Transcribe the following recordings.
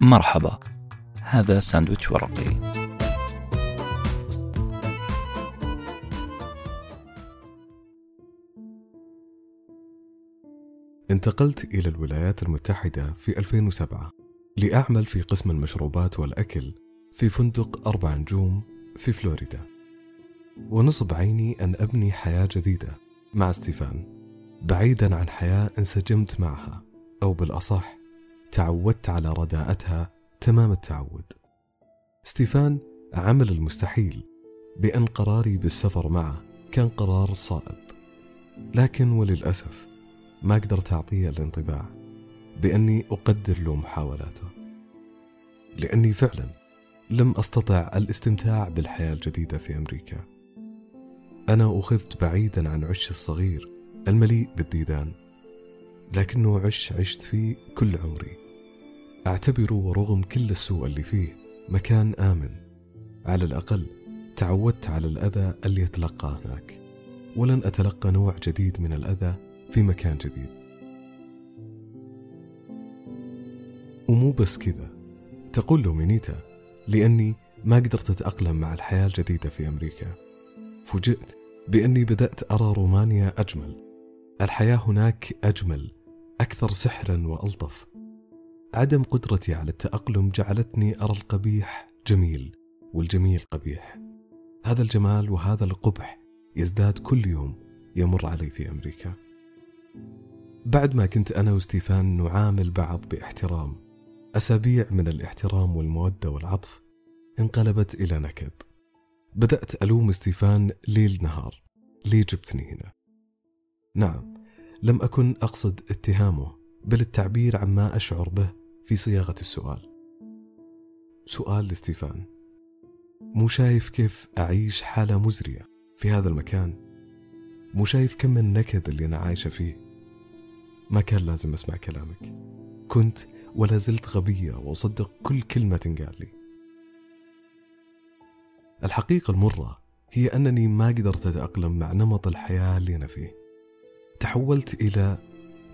مرحبا. هذا ساندويتش ورقي. انتقلت إلى الولايات المتحدة في 2007 لأعمل في قسم المشروبات والأكل في فندق أربع نجوم في فلوريدا. ونصب عيني أن أبني حياة جديدة مع ستيفان بعيدا عن حياة انسجمت معها أو بالأصح تعودت على رداءتها تمام التعود. ستيفان عمل المستحيل بأن قراري بالسفر معه كان قرار صائب. لكن وللأسف ما قدرت أعطيه الانطباع بأني أقدر له محاولاته لأني فعلا لم أستطع الاستمتاع بالحياة الجديدة في أمريكا. أنا أخذت بعيدا عن عش الصغير المليء بالديدان لكنه عش عشت فيه كل عمري. أعتبره ورغم كل السوء اللي فيه مكان آمن. على الأقل تعودت على الأذى اللي أتلقاه هناك. ولن أتلقى نوع جديد من الأذى في مكان جديد. ومو بس كذا. تقول له مينيتا لأني ما قدرت أتأقلم مع الحياة الجديدة في أمريكا. فوجئت بأني بدأت أرى رومانيا أجمل. الحياة هناك أجمل. أكثر سحرا وألطف. عدم قدرتي على التأقلم جعلتني أرى القبيح جميل والجميل قبيح. هذا الجمال وهذا القبح يزداد كل يوم يمر علي في أمريكا. بعد ما كنت أنا وستيفان نعامل بعض باحترام أسابيع من الاحترام والمودة والعطف انقلبت إلى نكد. بدأت ألوم ستيفان ليل نهار. ليه جبتني هنا؟ نعم لم أكن أقصد اتهامه بل التعبير عما أشعر به في صياغة السؤال. سؤال لستيفان. مو شايف كيف أعيش حالة مزرية في هذا المكان؟ مو شايف كم النكد اللي أنا عايشة فيه؟ ما كان لازم أسمع كلامك. كنت ولا زلت غبية وأصدق كل كلمة تنقال لي. الحقيقة المرة هي أنني ما قدرت أتأقلم مع نمط الحياة اللي أنا فيه. تحولت إلى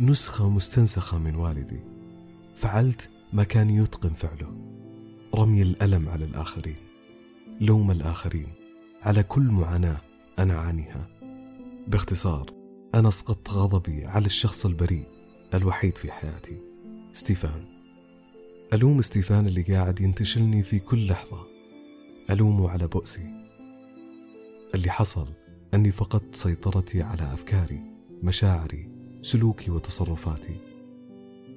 نسخة مستنسخة من والدي. فعلت ما كان يتقن فعله. رمي الألم على الآخرين. لوم الآخرين. على كل معاناة أنا أعانيها باختصار أنا أسقطت غضبي على الشخص البريء الوحيد في حياتي. ستيفان. ألوم ستيفان اللي قاعد ينتشلني في كل لحظة. ألومه على بؤسي. اللي حصل أني فقدت سيطرتي على أفكاري. مشاعري سلوكي وتصرفاتي.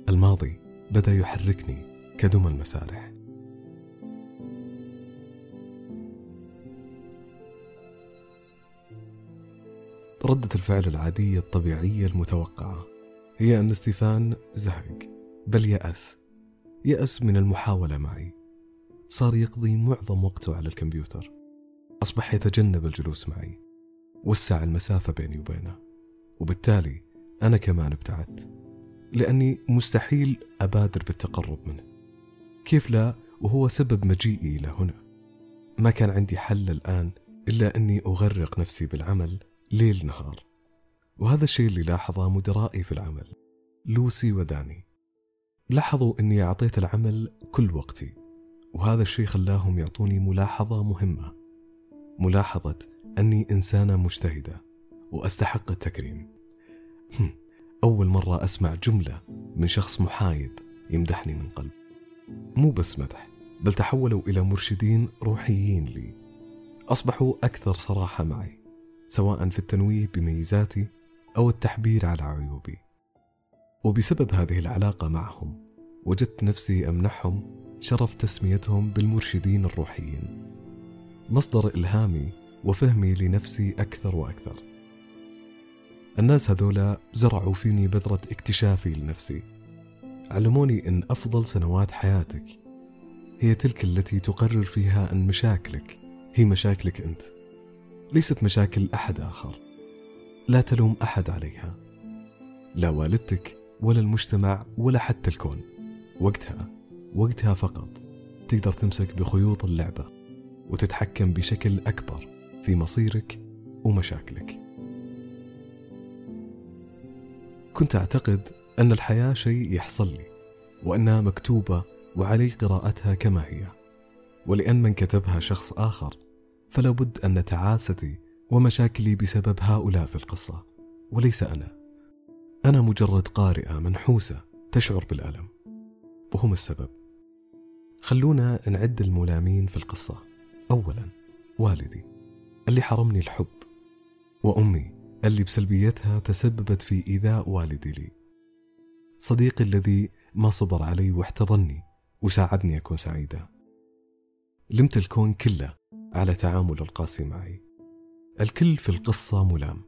الماضي بدأ يحركني كدم المسارح. ردة الفعل العادية الطبيعية المتوقعة هي أن ستيفان زهق. بل يأس يأس من المحاولة معي. صار يقضي معظم وقته على الكمبيوتر. أصبح يتجنب الجلوس معي وسع المسافة بيني وبينه. وبالتالي أنا كمان ابتعدت لأني مستحيل أبادر بالتقرب منه. كيف لا؟ وهو سبب مجيئي إلى هنا. ما كان عندي حل الآن إلا أني أغرق نفسي بالعمل ليل نهار. وهذا الشيء اللي لاحظه مدرائي في العمل لوسي وداني. لاحظوا أني أعطيت العمل كل وقتي وهذا الشيء خلاهم يعطوني ملاحظة مهمة. ملاحظة أني إنسانة مجتهدة. وأستحق التكريم. أول مرة أسمع جملة من شخص محايد يمدحني من قلب. مو بس مدح بل تحولوا إلى مرشدين روحيين لي. أصبحوا أكثر صراحة معي سواء في التنويه بميزاتي أو التحبير على عيوبي. وبسبب هذه العلاقة معهم وجدت نفسي أمنحهم شرف تسميتهم بالمرشدين الروحيين. مصدر إلهامي وفهمي لنفسي أكثر وأكثر. الناس هذولا زرعوا فيني بذرة اكتشافي لنفسي. علموني أن أفضل سنوات حياتك هي تلك التي تقرر فيها أن مشاكلك هي مشاكلك أنت ليست مشاكل أحد آخر. لا تلوم أحد عليها لا والدتك ولا المجتمع ولا حتى الكون. وقتها وقتها فقط تقدر تمسك بخيوط اللعبة وتتحكم بشكل أكبر في مصيرك ومشاكلك. كنت أعتقد أن الحياة شيء يحصل لي وأنها مكتوبة وعلي قراءتها كما هي. ولأن من كتبها شخص آخر فلا بد أن تعاستي ومشاكلي بسبب هؤلاء في القصة. وليس أنا. أنا مجرد قارئة منحوسة تشعر بالألم. وهم السبب. خلونا نعد الملامين في القصة. أولا والدي اللي حرمني الحب. وأمي اللي بسلبيتها تسببت في إيذاء والدي لي. صديقي الذي ما صبر علي واحتضني وساعدني أكون سعيدة لمت الكون كله على تعامل القاسي معي. الكل في القصة ملام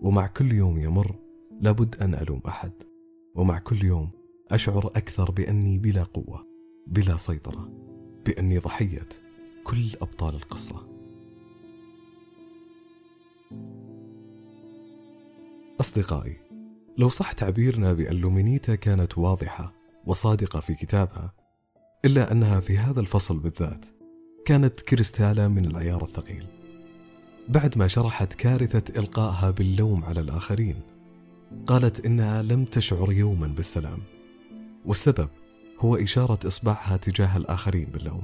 ومع كل يوم يمر لابد أن ألوم أحد ومع كل يوم أشعر أكثر بأني بلا قوة بلا سيطرة بأني ضحية كل أبطال القصة. أصدقائي لو صح تعبيرنا بأن لومينيتا كانت واضحة وصادقة في كتابها إلا أنها في هذا الفصل بالذات كانت كريستالا من العيار الثقيل. بعد ما شرحت كارثة إلقائها باللوم على الآخرين قالت إنها لم تشعر يوما بالسلام والسبب هو إشارة إصبعها تجاه الآخرين باللوم.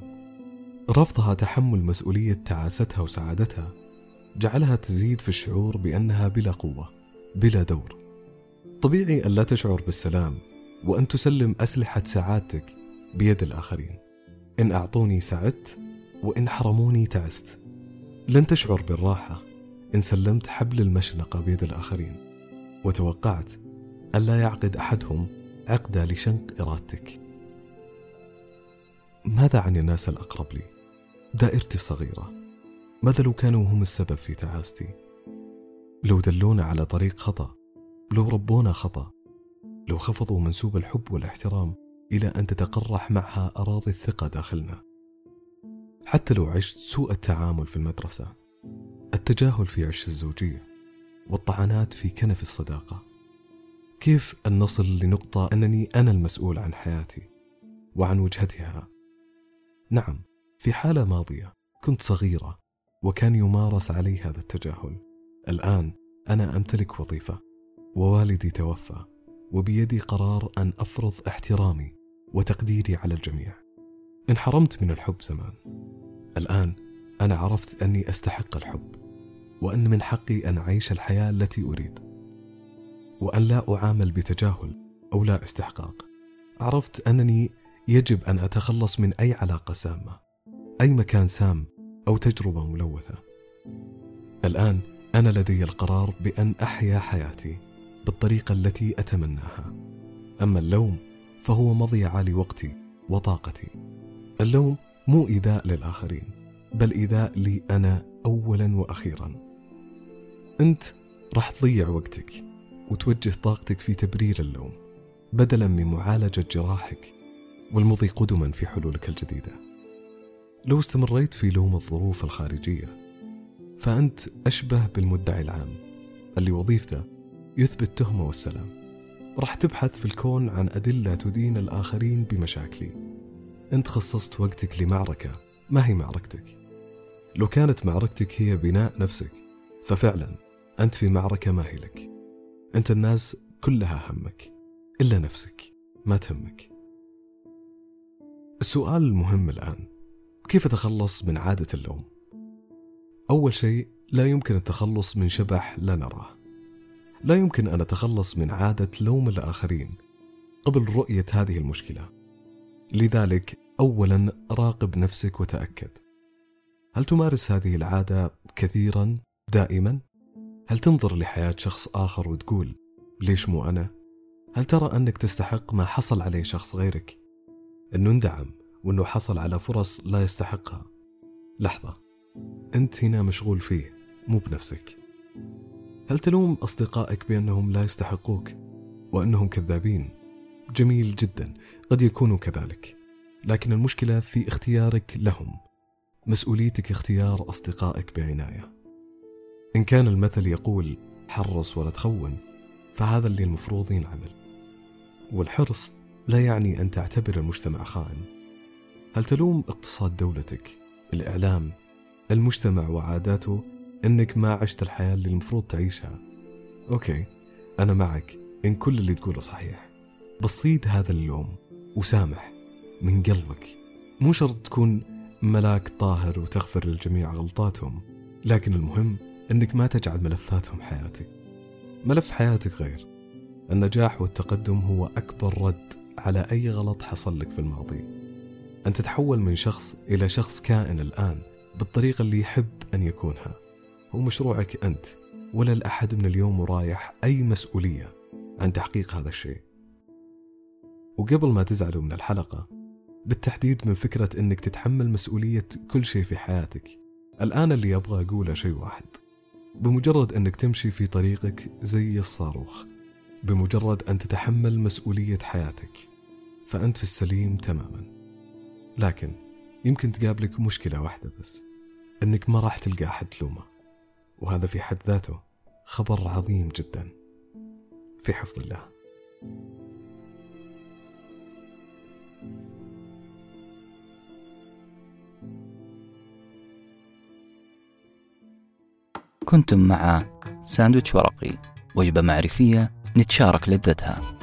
رفضها تحمل مسؤولية تعاستها وسعادتها جعلها تزيد في الشعور بأنها بلا قوة. بلا دور. طبيعي أن لا تشعر بالسلام وأن تسلم أسلحة سعادتك بيد الآخرين. إن أعطوني سعدت وإن حرموني تعست. لن تشعر بالراحة إن سلمت حبل المشنقة بيد الآخرين. وتوقعت ألا يعقد أحدهم عقدة لشنق إرادتك. ماذا عن الناس الأقرب لي؟ دائرتي الصغيرة ماذا لو كانوا هم السبب في تعاستي؟ لو دلونا على طريق خطأ لو ربونا خطأ لو خفضوا منسوب الحب والاحترام إلى أن تتقرح معها أراضي الثقة داخلنا. حتى لو عشت سوء التعامل في المدرسة التجاهل في عش الزوجية والطعنات في كنف الصداقة. كيف أن نصل لنقطة أنني أنا المسؤول عن حياتي وعن وجهتها؟ نعم في حالة ماضية كنت صغيرة وكان يمارس علي هذا التجاهل. الآن أنا أمتلك وظيفة ووالدي توفى وبيدي قرار أن أفرض احترامي وتقديري على الجميع. انحرمت من الحب زمان. الآن أنا عرفت أني أستحق الحب وأن من حقي أن أعيش الحياة التي أريد وأن لا أعامل بتجاهل أو لا استحقاق. عرفت أنني يجب أن أتخلص من أي علاقة سامة أي مكان سام أو تجربة ملوثة. الآن أنا لدي القرار بأن أحيا حياتي بالطريقة التي أتمناها. أما اللوم فهو مضيعة لوقتي وطاقتي. اللوم مو إيذاء للآخرين بل إيذاء لي أنا أولا وأخيرا. أنت راح تضيع وقتك وتوجه طاقتك في تبرير اللوم بدلا من معالجة جراحك والمضي قدما في حلولك الجديدة. لو استمريت في لوم الظروف الخارجية فأنت أشبه بالمدعي العام اللي وظيفته يثبت تهمة والسلام. راح تبحث في الكون عن أدلة تدين الآخرين بمشاكلي. أنت خصصت وقتك لمعركة ما هي معركتك؟ لو كانت معركتك هي بناء نفسك ففعلا أنت في معركة ما هي لك. أنت الناس كلها همك إلا نفسك ما تهمك. السؤال المهم الآن كيف أتخلص من عادة اللوم؟ أول شيء لا يمكن التخلص من شبح لا نراه لا يمكن أن أتخلص من عادة لوم الآخرين قبل رؤية هذه المشكلة لذلك أولا راقب نفسك وتأكد هل تمارس هذه العادة كثيرا دائما؟ هل تنظر لحياة شخص آخر وتقول ليش مو أنا؟ هل ترى أنك تستحق ما حصل عليه شخص غيرك؟ أنه اندعم وأنه حصل على فرص لا يستحقها لحظة أنت هنا مشغول فيه مو بنفسك. هل تلوم أصدقائك بأنهم لا يستحقوك وأنهم كذابين؟ جميل جدا قد يكونوا كذلك. لكن المشكلة في اختيارك لهم. مسؤوليتك اختيار أصدقائك بعناية. إن كان المثل يقول حرص ولا تخون فهذا اللي المفروض ينعمل. والحرص لا يعني أن تعتبر المجتمع خائن. هل تلوم اقتصاد دولتك الإعلام المجتمع وعاداته أنك ما عشت الحياة اللي المفروض تعيشها. أوكي أنا معك إن كل اللي تقوله صحيح. بس صيد هذا اللوم وسامح من قلبك. مو شرط تكون ملاك طاهر وتغفر للجميع غلطاتهم لكن المهم أنك ما تجعل ملفاتهم حياتك. ملف حياتك غير. النجاح والتقدم هو أكبر رد على أي غلط حصل لك في الماضي. أن تتحول من شخص إلى شخص كائن الآن. بالطريقة اللي يحب أن يكونها. هو مشروعك أنت ولا الأحد من اليوم ورايح أي مسؤولية عن تحقيق هذا الشيء. وقبل ما تزعلوا من الحلقة بالتحديد من فكرة أنك تتحمل مسؤولية كل شيء في حياتك الآن اللي أبغى أقوله شيء واحد. بمجرد أنك تمشي في طريقك زي الصاروخ بمجرد أن تتحمل مسؤولية حياتك فأنت في السليم تماما. لكن يمكن تقابلك مشكلة واحدة بس أنك ما راح تلقى أحد تلومه وهذا في حد ذاته خبر عظيم جدا. في حفظ الله. كنتم مع ساندويتش ورقي وجبة معرفية نتشارك لذتها.